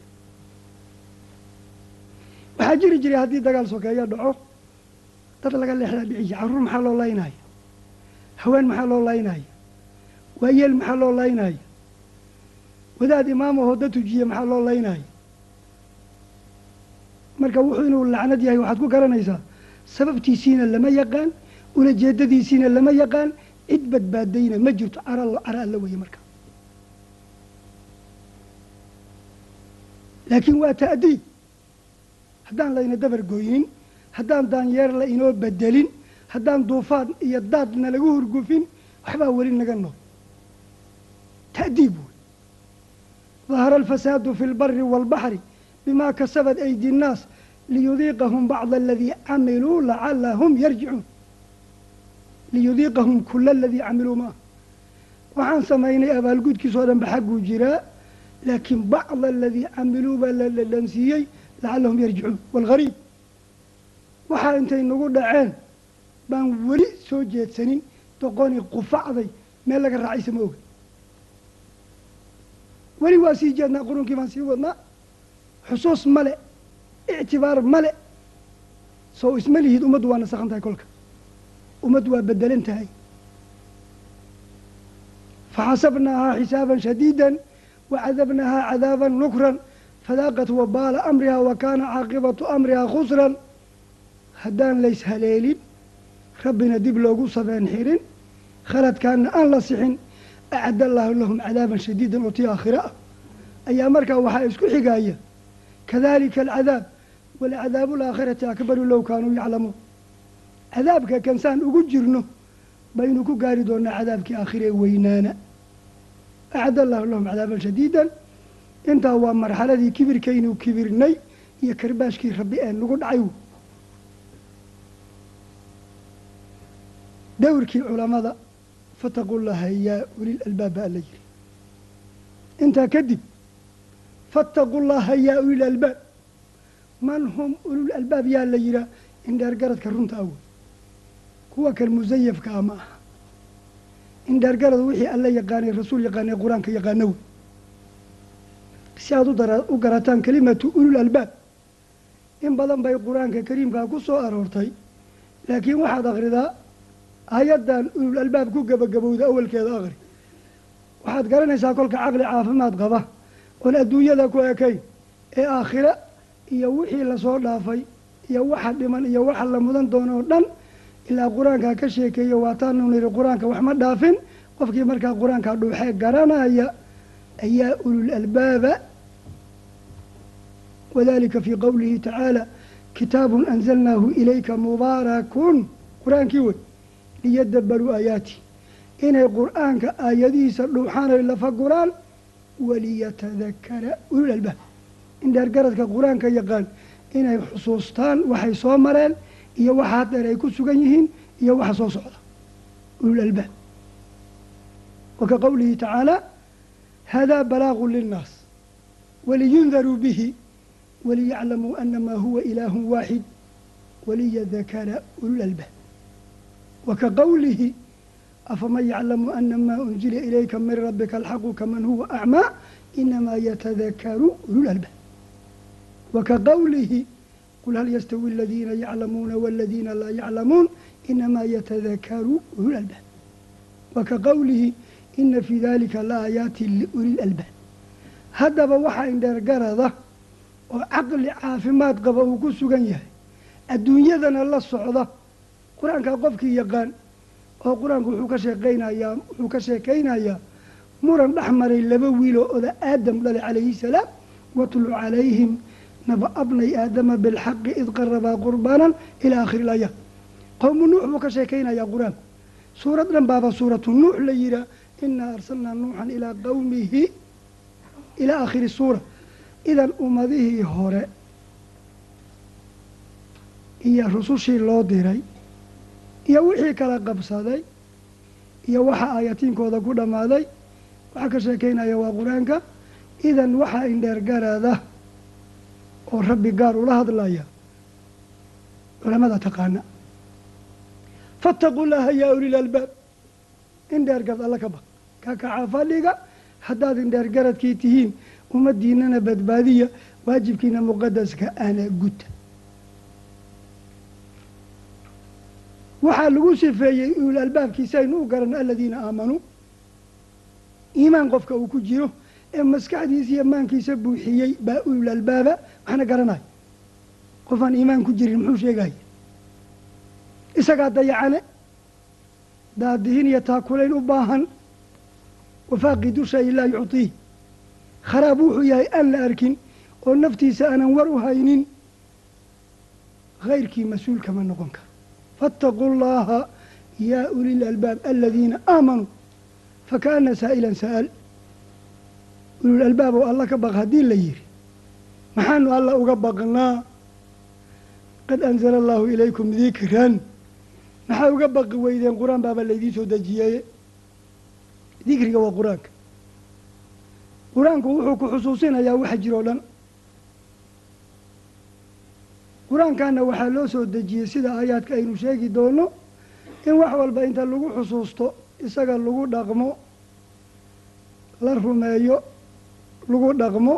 waxaa jiri jiray haddii dagaal sokeeyo dhaco dad laga leexdaa dhiciya carruur maxaa loo laynaya haween maxaa loo laynaya waayeel maxaa loo laynaya wadaad imaamahoo da tujiye maxaa loo laynaya marka wuxuu inuu lacnad yahay waxaad ku garanaysaa sababtiisiina lama yaqaan ulajeedadiisiina lama yaqaan cid badbaadayna ma jirto cara alla weeye marka. Laakiin waa ta'diib haddaan layna dabar goynin haddaan daanyeer la inoo bedelin haddaan duufaan iyo daadna lagu hurgufin waxbaa weli naga nool. Ta'diib wey dahara alfasaadu fi lbari waalbaxri bima kasabat aydi nnaas liyudiiqahum bacda aladii camiluu lacalahum yarjicuun liyudiiqahum kula aladii camiluu maaha waxaan samaynay abaalgudkiisoo dhan ba xagguu jiraa laakiin bacda aladii camiluu baa la dhadhansiiyey lacalahum yarjicuun waalgariib waxaa intay nagu dhaceen baan weli soo jeedsanin doqoni qufacday meel laga raacaysa ma oga weli waa sii jeednaa qurunkii baan sii wadnaa. Xusuus male ictibaar male soo isma lihid ummaddu waa nasakhan tahay kolka. Ummaddu waa bedelan tahay. Faxasabnaahaa xisaaban shadiidan wacadabnaahaa cadaaban nukran. Fadaaqat wabaala amrihaa wa kaana caaqibatu amrihaa khusran. Haddaan lays haleelin rabbina dib loogu sabeen xirin khaladkaana aan la sixin acadda allaahu lahum cadaaban shadiidan oo tii aakhire ah ayaa markaa waxaa isku xigaya kadalika alcadaab walcadaabu alaakhirati akbaru low kaanuu yaclamuun cadaabka kansaan ugu jirno baynu ku gaari doonaa cadaabkii aakhire weynaana acadda allaahu lahum cadaaban shadiidan intaa waa marxaladii kibirkaynu kibirnay iyo karbaashkii rabbi ee nagu dhacay dowrkii culamada fataqu llaha yaa ulil albaab baa la yiri intaa kadib fattaqu llaha yaa ulil albaab man hum ulul albaab yaa la yihaa indheergaradka runta awey kuwa kan musayafka ah ma aha indheergarad wixii alla yaqaanay rasuul yaqaanay qur'aanka yaqaano wey si aad u garataan kelimatu ulul albaab in badan bay qur'aanka kariimkaa ku soo aroortay laakiin waxaad akhridaa hay'addan ulul albaab ku gebagabowda awalkeeda akhri. Waxaad garanaysaa kolka caqli caafimaad qaba. Oon adduunyada ku ekayn ee aakhire iyo wixii la soo dhaafay iyo waxa dhiman iyo waxa la mudan doono oo dhan ilaa qur'aankaa ka sheekeeyo waataanu niri qur'aanka wax ma dhaafin. Qofkii markaa qur'aankaa dhuuxee garanaya ayaa ulul albaaba. Wadalika fii qowlihi tacaala kitaabun anzalnaahu ilayka mubaarakun qur'aankii wey liyadabaruu aayaati. Inay qur'aanka aayadihiisa dhuuxaanay lafa guraan waliyatadakara ulul albaab. In dheergaradka qur'aanka yaqaan inay xusuustaan waxay soo mareen iyo waxa haddeer ay ku sugan yihiin iyo waxa soo socda. Ulul albaab. Wa ka qowlihi tacaala hada balaagu linnaas waliyundaruu bihi waliyaclamuu anamaa huwa ilaahu waaxid waliyadakara ulul albaab wa ka qowlihi afaman yaclamu ana maa unzila ilayka min rabbika alxaqu kaman huwa acmaa inamaa yatadakaru ulul albaab wa ka qowlihi qul hal yastawi aladiina yaclamuuna waladiina laa yaclamuun inamaa yatadakaru ulul albaab wa ka qowlihi ina fii dalika la aayaatin liuli lalbaab haddaba waxaa indheergarada oo caqli caafimaad qaba uu ku sugan yahay adduunyadana la socda qur'aankaa qofkii yaqaan oo qur'aanku wuxuu ka sheekeynayaa wuxuu ka sheekaynayaa muran dhex maray laba wiiloo oda aadam dhalay calayhi salaam watlu calayhim naba abnay aadama bilxaqi id qarabaa qurbaanan ilaa aakhiri ilaayaat qowmu nuux buu ka sheekaynayaa qur'aanku. Suurad dhan baaba suuratu nuux la yihaa inaa arsalnaa nuuxan ilaa qowmihi ilaa aakhiri suura. Idan ummadihii hore iyo rusushii loo diray iyo wixii kala qabsaday iyo waxa aayatiinkooda ku dhammaaday waxaa ka sheekaynaya waa qur'aanka idan waxaa indheergarada oo rabbi gaar ula hadlaya culamada taqaana. Faataquu llaha yaa ulil albaab. Indheergarad alla ka baq. Ka kaca fadhiga haddaad indheergaradkii tihiin ummadiinana badbaadiya waajibkiina muqadaska ana guta waxaa lagu sifeeyey ulul albaabkiisa aynu u garana aladiina aamanuu iimaan qofka uu ku jiro ee maskaxdiisa iyo maankiisa buuxiyey baa ulul albaaba waxna garanayo qofaan iimaan ku jirin muxuu sheegaya isagaa dayacane daadihin iyo taakulayn u baahan. Wafaaqidu shay laa yucطiih kharaab wuxuu yahay aan la arkin oo naftiisa aanan war u haynin. Hayrkii mas'uul kama noqon karo faataquu llaha yaa ulil albaab aladiina aamanuu fakaana saa'ilan sa'al ulul albaab oo alla ka baq haddii la yihi maxaanu alla uga baqnaa qad anzala allahu ilaykum dikran maxaa uga baqi weydeen qur'aan baaba laydiin soo dejiyeye dikriga waa qur'aanka qur'aanku wuxuu ku xusuusinayaa waxa jiro o dhan qur'aankana waxaa loo soo dejiyey sida aayaadka aynu sheegi doono in wax walba inta lagu xusuusto isaga lagu dhaqmo la rumeeyo lagu dhaqmo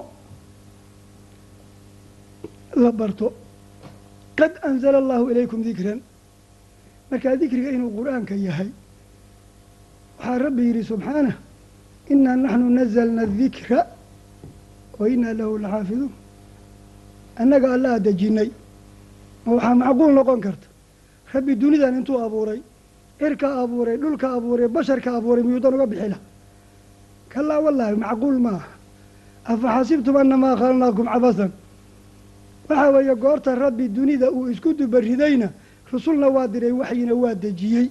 la barto. Qad anzala allahu ilaykum dikran. Markaa dikriga inuu qur'aanka yahay waxaa rabbi yidhi subxaanah inaa naxnu nazalna adikra wa inaa lahu laxaafiduun. Annaga allaa dejinnay ma waxaa macquul noqon karta. Rabbi dunidan intuu abuuray cirka abuuray dhulka abuuray basharka abuuray miyuudan uga bixi laha kalaa wallaahi macquul ma aha afa xasibtum annamaa khalaqnaakum cabasan. Waxaa weeye goorta rabbi dunida uu isku dubaridayna rusulna waa diray waxyina waa dejiyey.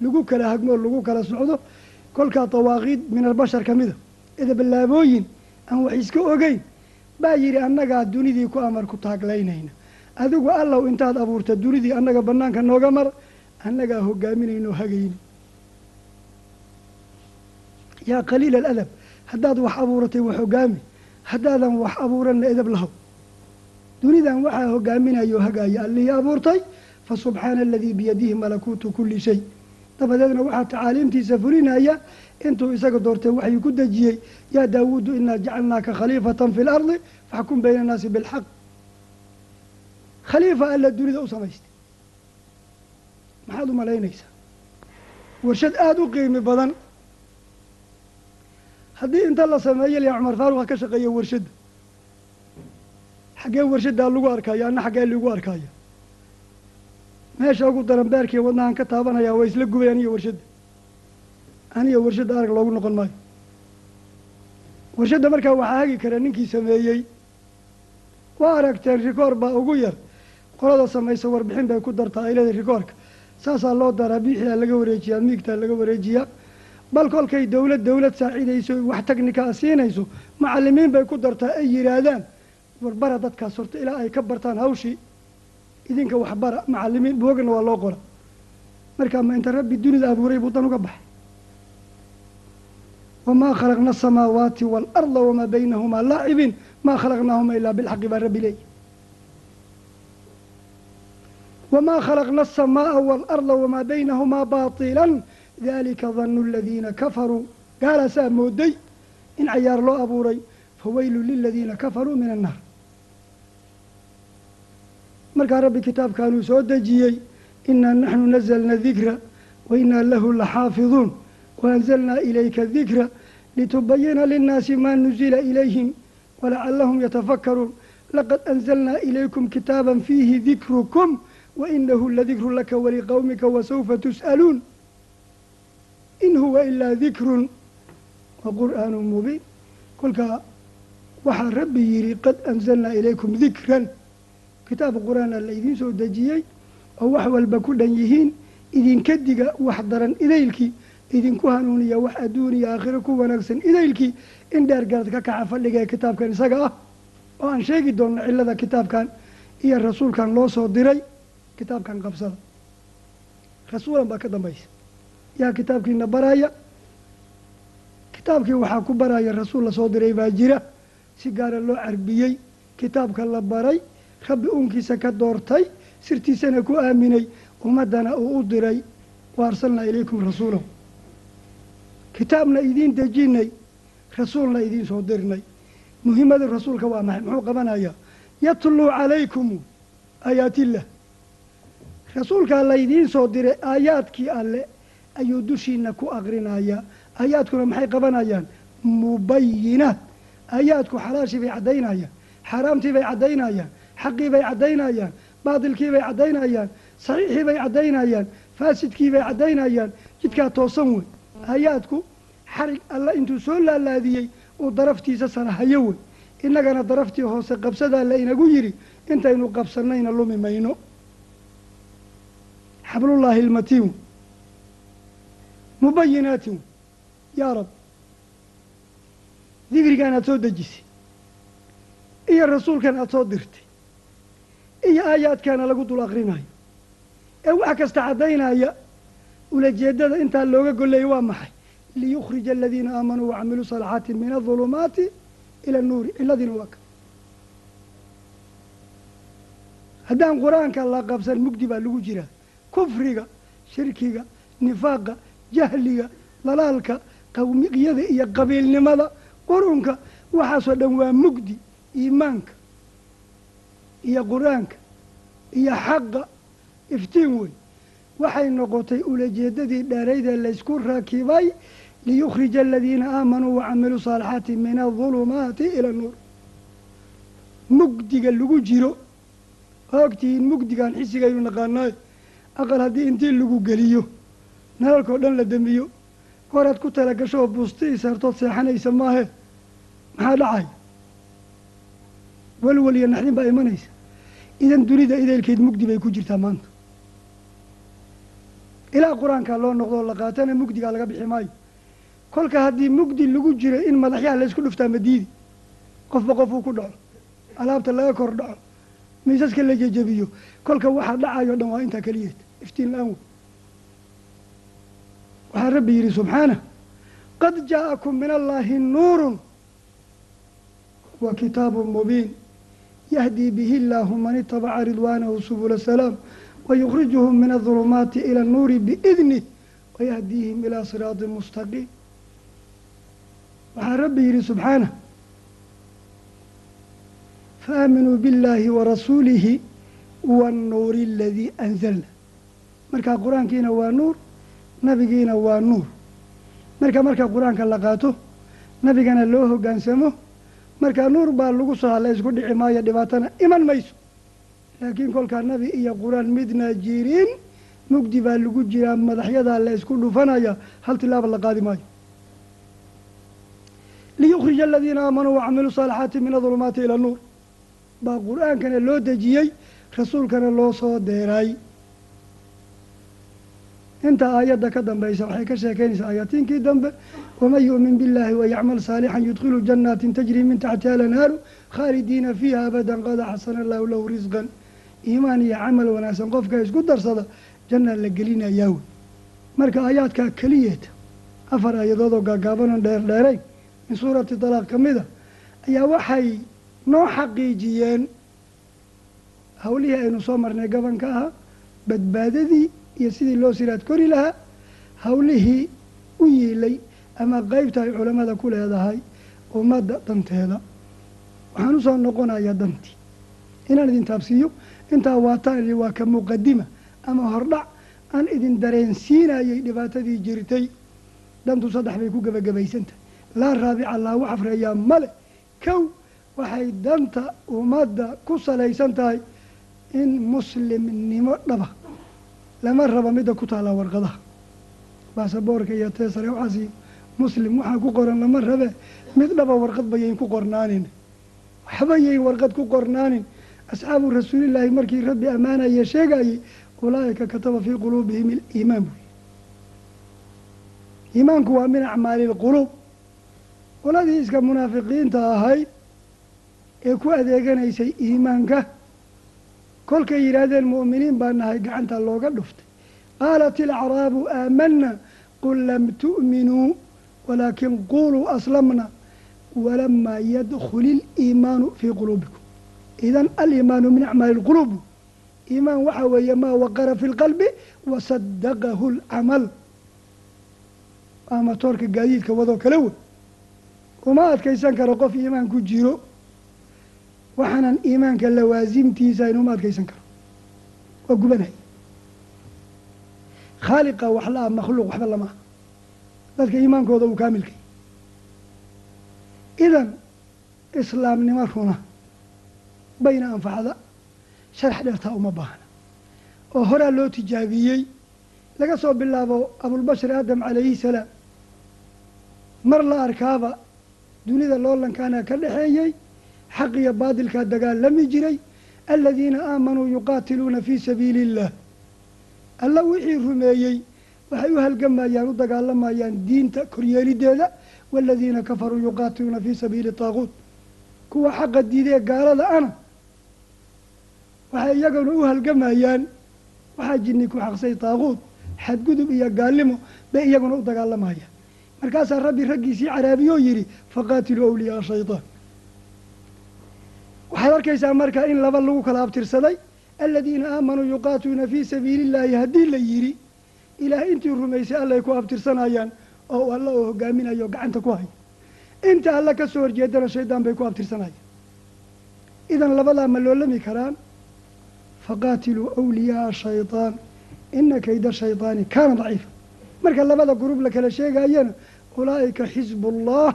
Lagu kala hagmoo lagu kala socdo. Kolkaa dawaaqiid min albashar ka mida. Edaballaabooyin aan wax iska ogeyn baa yidhi annagaa dunidii ku amar ku taaglaynayna adigu allow intaad abuurta dunidii annaga bannaanka nooga mar annagaa hogaaminaynoo hagayni. Yaa qaliila aladab haddaad wax abuuratay wax hogaami haddaadan wax abuuranna edab lahow dunidan waxaa hogaaminayo hagaaya allihii abuurtay fa subxaana aladii biyadihi malakuutu kulli shay. Dabadeedna waxaa tacaaliimtiisa fulinaya intuu isaga doortay waxyuu ku dejiyey yaa daawuudu inaa jacalnaaka khaliifatan fi lardi faxkum bayna annaasi bilxaq khaliifa alla dunida u samaystay. Maxaad u malaynaysaa? Warshad aada u qiimi badan. Haddii inta la sameeyo lian cumar faaruq ha ka shaqeeya warshadda xaggee warshaddaa lagu arkaya anna xaggee lagu arkaya meesha ugu daran beerkii wadnahan ka taabanaya waa isla gubay aniyo warshadda aniyo warshadda arag loogu noqon maayo. Warshadda markaa waxaa hagi kara ninkii sameeyey. Waa aragteen rikoor baa ugu yar qolada samaysa warbixin bay ku dartaa aylada rikoorka. Saasaa loo daraa biixia laga wareejiyaa miigtaa laga wareejiyaa. Bal kolkay dowlad dowlad saacidayso wax technikaa siinayso macalimiin bay ku dartaa ay yidhaahdaan warbara dadkaas horta ilaa ay ka bartaan hawshii. Idinka waxbara macalimiin buogana waa loo qora markaa ma inta rabbi dunida abuuray buu dan uga baxay. Wamaa khalaqna asamaawaati waalarda wamaa baynahumaa laacibiin maa khalaqnaahuma ilaa bilxaqi baa rabbi leeyahy wamaa khalaqna aلsamaaءa waalarda wamaa baynahumaa baطila dalika danu aladiina kafaruu gaalaasaa mooday in cayaar loo abuuray fawaylu liladiina kafaruu min annaar markaa rabbi kitaabkaanuu soo dejiyey inaa naxnu nazalna dikra wa inaa lahu laxaafiduun waanzalnaa ilayka dikra litubayina linnaasi maa nuzila ilayhim walacalahum yatafakaruun laqad anzalnaa ilaykum kitaaba fiihi dikrukum wainahu ladikru laka waliqowmika wasawfa tus'aluun in huwa ilaa dikrun wa qur'aanu mubiin kolkaa waxaa rabbi yidhi qad anzalnaa ilaykum dikran kitaab qur'aanaa la idiin soo dejiyey oo wax walba ku dhan yihiin idinka diga wax daran idaylkii idinku hanuuniya wax adduuniya aakhiro ku wanaagsan idaylkii in dheer garad ka kaca fadhiga kitaabkan isaga ah oo aan sheegi doonno cillada kitaabkan iyo rasuulkan loo soo diray kitaabkan qabsada. Rasuulan baa ka dambaysa. Yaa kitaabkiina baraya? Kitaabkii waxaa ku baraya rasuul la soo diray baa jira. Si gaara loo carbiyey kitaabka la baray rabbi uunkiisa ka doortay sirtiisana ku aaminay ummaddana uu u diray wa arsalnaa ilaykum rasuulahu. Kitaabna idiin dejinay rasuulna idiin soo dirnay. Muhimmada rasuulka waa maxay muxuu qabanayaa? Yatluu calaykum aayaatillah rasuulkaa laydiin soo diray aayaadkii alle ayuu dushiina ku aqrinayaa. Aayaadkuna maxay qabanayaan? Mubayinaat aayaadku xalaashii bay caddaynayaan xaaraamtii bay caddaynayaan xaqii bay caddaynayaan baatilkii bay caddaynayaan saxiixii bay caddaynayaan faasidkii bay caddaynayaan. Jidkaa toosan wey. Aayaadku xarig alla intuu soo laalaadiyey uu daraftiisa sarahayo wey. Innagana daraftii hoose qabsadaa la inagu yidhi intaynu qabsannayna lumi mayno xablullaahi ilmatiin mubayinaatin yaa rab dikrigan aada soo dejisay iyo rasuulkan aada soo dirtay iyo aayaadkaana lagu dul akrinayo ee wax kasta caddaynaya ulajeedada intaa looga golleeyay waa maxay liyukhrija aladiina aamanuu wacamiluu salaxaati min adulumaati ila anuuri ciladiina waa ka haddaan qur'aanka la qabsan mugdi baa lagu jiraa kufriga shirkiga nifaaqa jahliga dalaalka qawmiyada iyo qabiilnimada. Qurunka waxaasoo dhan waa mugdi iimaanka iyo qur'aanka iyo xaqa iftiin wey waxay noqotay ulajeedadii dheeraydee laysku rakibay liyukhrija aladiina aamanuu wacamiluu saalixaati min adulumaati ila nuur. Mugdiga lagu jiro ogtihiin mugdigaan xisigaynu naqaanaayo aqal haddii intii lagu geliyo nalalkao dhan la damiyo horaad ku talagasho oo buusti isaartood seexanaysa maahe maxaa dhacaya walwal iyo naxdin baa imanaysa. Idan dunida ideelkeed mugdi bay ku jirtaa maanta. Ilaa qur'aankaa loo noqdoo la qaatana mugdigaa laga bixi maayo. Kolka haddii mugdi lagu jiro in madaxyaha la isku dhuftaa madiidi qofba qof uu ku dhaco alaabta laga kor dhaco miisaska la jejebiyo kolka waxaa dhacayo dhan waa intaa keliyeed iftiin la'aan wey waxaa rabbi yidhi subxaanah qad jaa'akum min allaahi nuurun wa kitaabun mubiin. Yahdii bihi illaahu man itabaca ridwaanahu subula salaam wayukhrijuhum min adulumaati ila annuuri biidnih wayahdiihim ilaa siraatin mustaqiim. Waxaa rabbi yidhi subxaanah faaaminuu biاllaahi warasuulihi waannuuri aladii anzalna markaa qur'aankiina waa nuur nabigiina waa nuur. Marka marka qur'aanka la qaato nabigana loo hoggaansamo markaa nuur baa lagu soo hadla isku dhici maayo dhibaatana iman mayso. Laakiin kolkaa nabi iyo qur'aan midna jirin mugdi baa lagu jiraa madaxyadaa la isku dhufanaya hal tilaaba la qaadi maayo. Liyukhrija aladiina aamanuu wacamiluu saalixaati min adulumaati ila nuur baa qur'aankana loo dejiyey rasuulkana loo soo deeray. Inta aayadda ka dambaysa waxay ka sheekeynaysaa aayatiinkii dambe waman yu'min biاllaahi wayacmal saalixan yudkhilu janaatin tajri min taxtiha alanhaaru khaalidiina fiiha abadan qad axsana allahu lahu risqan iimaan iyo camal wanaagsan qofka isku darsada jannaa la gelinayaa wey marka aayaadkaa keliyeeta afar aayadood oo gaagaabanon dheer dheerayn min suurati dalaaq ka mid a ayaa waxay noo xaqiijiyeen. Hawlihii aynu soo marnay gabanka ahaa badbaadadii iyo sidii loo siraad kori lahaa hawlihii u yiilay ama qeybta ay culammada ku leedahay ummadda danteeda. Waxaan u soo noqonayaa dantii inaan idin taabsiiyo intaa waataan waa ka muqadima ama hordhac aan idin dareensiinayay dhibaatadii jirtay dantu saddex bay ku gebagabaysantahay laa raabica laagu xafreeyaa male kow waxay danta ummadda ku salaysan tahay in muslimnimo dhaba lama raba midda ku taallaa warqadaha. Baasaboorka iyo teesare waxaasi muslim waxaa ku qoran lama rabe mid dhaba warqad bayayn ku qornaanin. Waxba yayn warqad ku qornaanin. Asxaabu rasuulillaahi markii rabbi ammaanaya sheegayey ulaa'ika kataba fii quluubihim aliimaan buy. Iimaanku waa min acmaali lquluub qoladii iska munaafiqiinta ahayd ee ku adeeganaysay iimaanka. Kolkay yidhaahdeen mu'miniin baa nahay gacanta looga dhuftay. Qaalat ilacraabu aamana qul lam tu'minuu walaakin quluu aslamna walamaa yadkhuli iliimaanu fii quluubikum. Idan aliimaanu min acmaali lquluub iimaan waxaa weeye maa waqara fi lqalbi wasadaqahu lcamal ama toorka gaadiidka wadoo kale wey. Uma adkaysan karo qof iimaan ku jiro waxaanan iimaanka lawaasimtiisa aynu uma adkaysan karo. Waa gubanay. Khaaliqa wax la ah makhluuq waxba lama dadka iimaankooda uu kaamilkay idan islaamnimo runa bayna anfacda sharax dheertaa uma baahna. Oo horaa loo tijaabiyey laga soo bilaabo abulbashar aadam calayhi salaam mar la arkaaba dunida loolankaana ka dhexeeyey xaq iyo baadilkaa dagaalami jiray aladiina aamanuu yuqaatiluuna fii sabiili illah alla wixii rumeeyey waxay u halgamayaan u dagaalamayaan diinta koryeelideeda waaladiina kafaruu yuqaatiluuna fii sabiili taaquut kuwa xaqa diidee gaalada ana waxay iyaguna u halgamayaan waxaa jinni ku xaqsay taaquut xadgudub iyo gaalimo bay iyaguna u dagaalamayaan markaasaa rabbi raggiisii caraabiyoo yidhi faqaatiluu awliyaaa shaytaan waxaad arkaysaa marka in laba lagu kala abtirsaday aladiina aamanuu yuqaatiluuna fii sabiili illaahi haddii la yidhi ilaah intii rumaysay allay ku abtirsanayaan oo alla oo hogaaminayo gacanta ku haya inta alla ka soo horjeedana shaydaan bay ku abtirsanayaan. Idan labadaa ma loolami karaan? Faqaatiluu awliyaaa shaytaan ina kayda shaydaani kaana daciifa. Marka labada gurub la kala sheegayana ulaa'ika xisbu ullah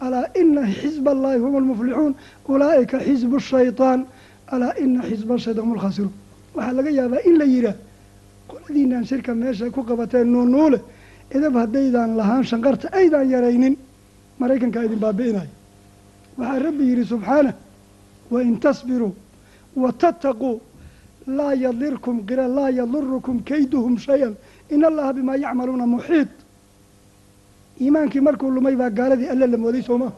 alaa ina xisba allahi hum almuflixuun ulaa'ika xisbu shaytaan alaa ina xisba shaytaan hum alkhaasiruun waxaa laga yaabaa in la yihaah qoladiinaan shirka meesha ku qabateen nuunuule edab haddaydaan lahaan shanqarta aydaan yaraynin maraykankaa idin baabi'inayo waxaa rabbi yidhi subxaanah wain tasbiruu wa tattaquu laa yadirkum laa yadurukum kayduhum shay-an in allaha bimaa yacmaluuna muxiid iimaankii markuu lumay baa gaaladii alle la mooday sooma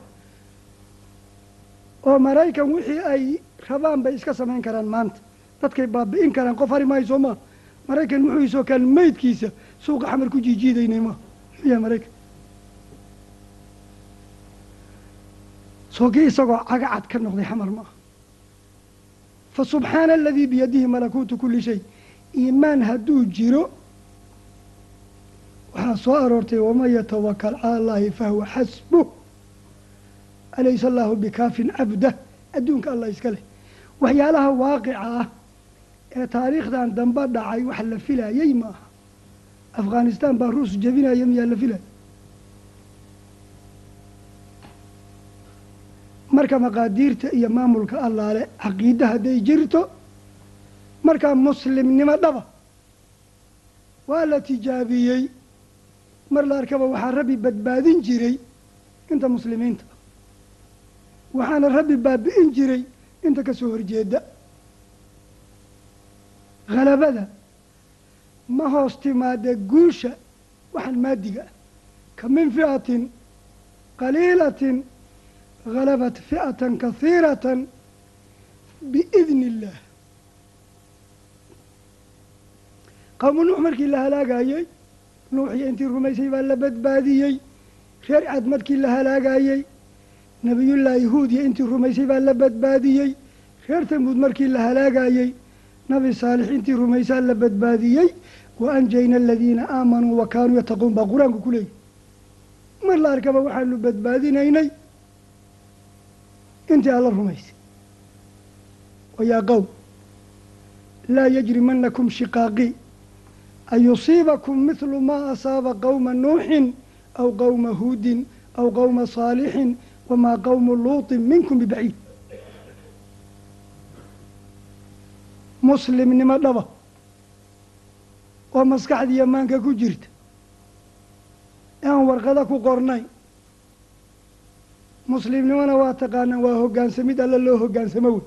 oo maraykan wixii ay rabaan bay iska samayn karaan maanta. Dadkay baabi'in karaan qof hari maayo sooma maraykan wuxuu isoo kaan meydkiisa suuqa xamar ku jiijiidaynay ma? Muxuu maraykan? Soogii isagoo cagacad ka noqday xamar ma? Aha fa subxaana aladii biyadihi malakuutu kuli shay. Iimaan hadduu jiro waxaa soo aroortay waman yatawakal cala allahi fahuwa xasbuh. Alaysa allahu bikaafin cabdah. Adduunka allah iska leh. Waxyaalaha waaqica ah ee taariikhdan dambe dhacay wax la filayey ma aha afghanistan baa ruus jebinaya miyaa la filaya marka maqaadiirta iyo maamulka allaale caqiide hadday jirto markaa muslimnimo dhaba waa la tijaabiyey mar la arkaba waxaa rabbi badbaadin jiray inta muslimiinta. Waxaana rabbi baabi'in jiray inta ka soo horjeeda. Halabada ma hoos timaada guusha waxaan maadiga. Ka min fi'atin qaliilatin halabat fi'atan kahiiratan biidni illaah qowmu nuux markii la halaagayey nuuxiyo intii rumaysay baa la badbaadiyey. Reer cad markii la halaagayey nabiyullaahi huudiya intii rumaysay baa la badbaadiyey. Reer tamuud markii la halaagayey nabi saalix intii rumaysaa la badbaadiyey. Wa anjayna aladiina aamanuu wa kaanuu yattaquun baa qur'aanku ku leeyahy mar la arkaba waxaanu badbaadinaynay. Intii alla rumaysay. Wayaa qowm laa yajrimanakum shiqaaqii an yusiibakum midlu maa asaaba qowma nuuxin aw qowma huudin aw qowma saalixin wamaa qowmu luutin minkum bibaciid muslimnimo dhaba oo maskaxdiiyo maanka ku jirta aan warqado ku qornayn muslimnimona waa taqaanaan waa hoggaansamid alla loo hoggaansamo wey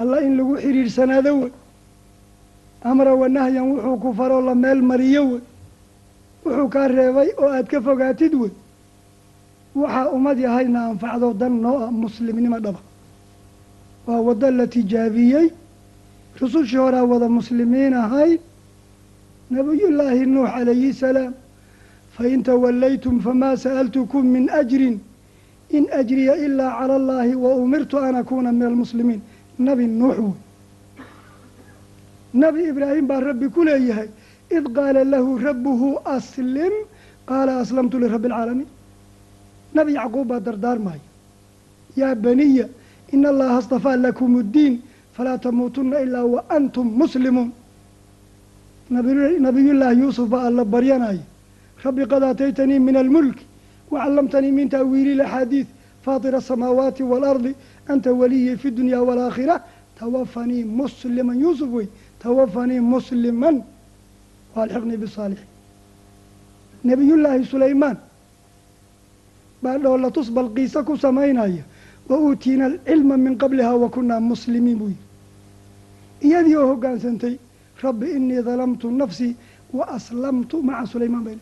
alla in lagu xidhiidhsanaado wey amra wa nahyan wuxuu ku faroo la meel mariyo wey wuxuu kaa reebay oo aad ka fogaatid wey waxaa ummad yahayna anfacdo dan noo ah muslimnimo dhaba waa waddo la tijaabiyey. Rusushii horaa wada muslimiin ahayd nabiyullaahi nuux calayhi salaam fain tawallaytum famaa sa'altukum min ajrin in ajriya ilaa cala allaahi wa umirtu an akuuna min almuslimiin. Nabi nuux wey nabi ibraahim baa rabbi ku leeyahay id qaala lahu rabbuhu aslim. Qaala aslamtu lirabbi alcaalamiin nabi yacquub baa dardaarmaya yaa baniya ina allaha astafaa lakum uddiin falaa tamuutuna ilaa wa antum muslimuun. Nabiyullaahi yuusuf baa alla baryanaya rabbi qad aataytanii min almulki wacallamtanii min ta'wiili laxaadiid faatira asamaawaati waalardi anta waliyii fi dunya waalaakhira tawafanii musliman. Yuusuf wey tawafanii musliman waalxiqnii bisaalixiin nebiyullaahi sulaymaan baa dhoolatus balqiisa ku samaynaya wa uutiina alcilma min qabliha wa kunaa muslimiin buu yihi iyadii oo hoggaansantay rabbi inii dalamtu nafsii wa aslamtu maca sulaymaan bay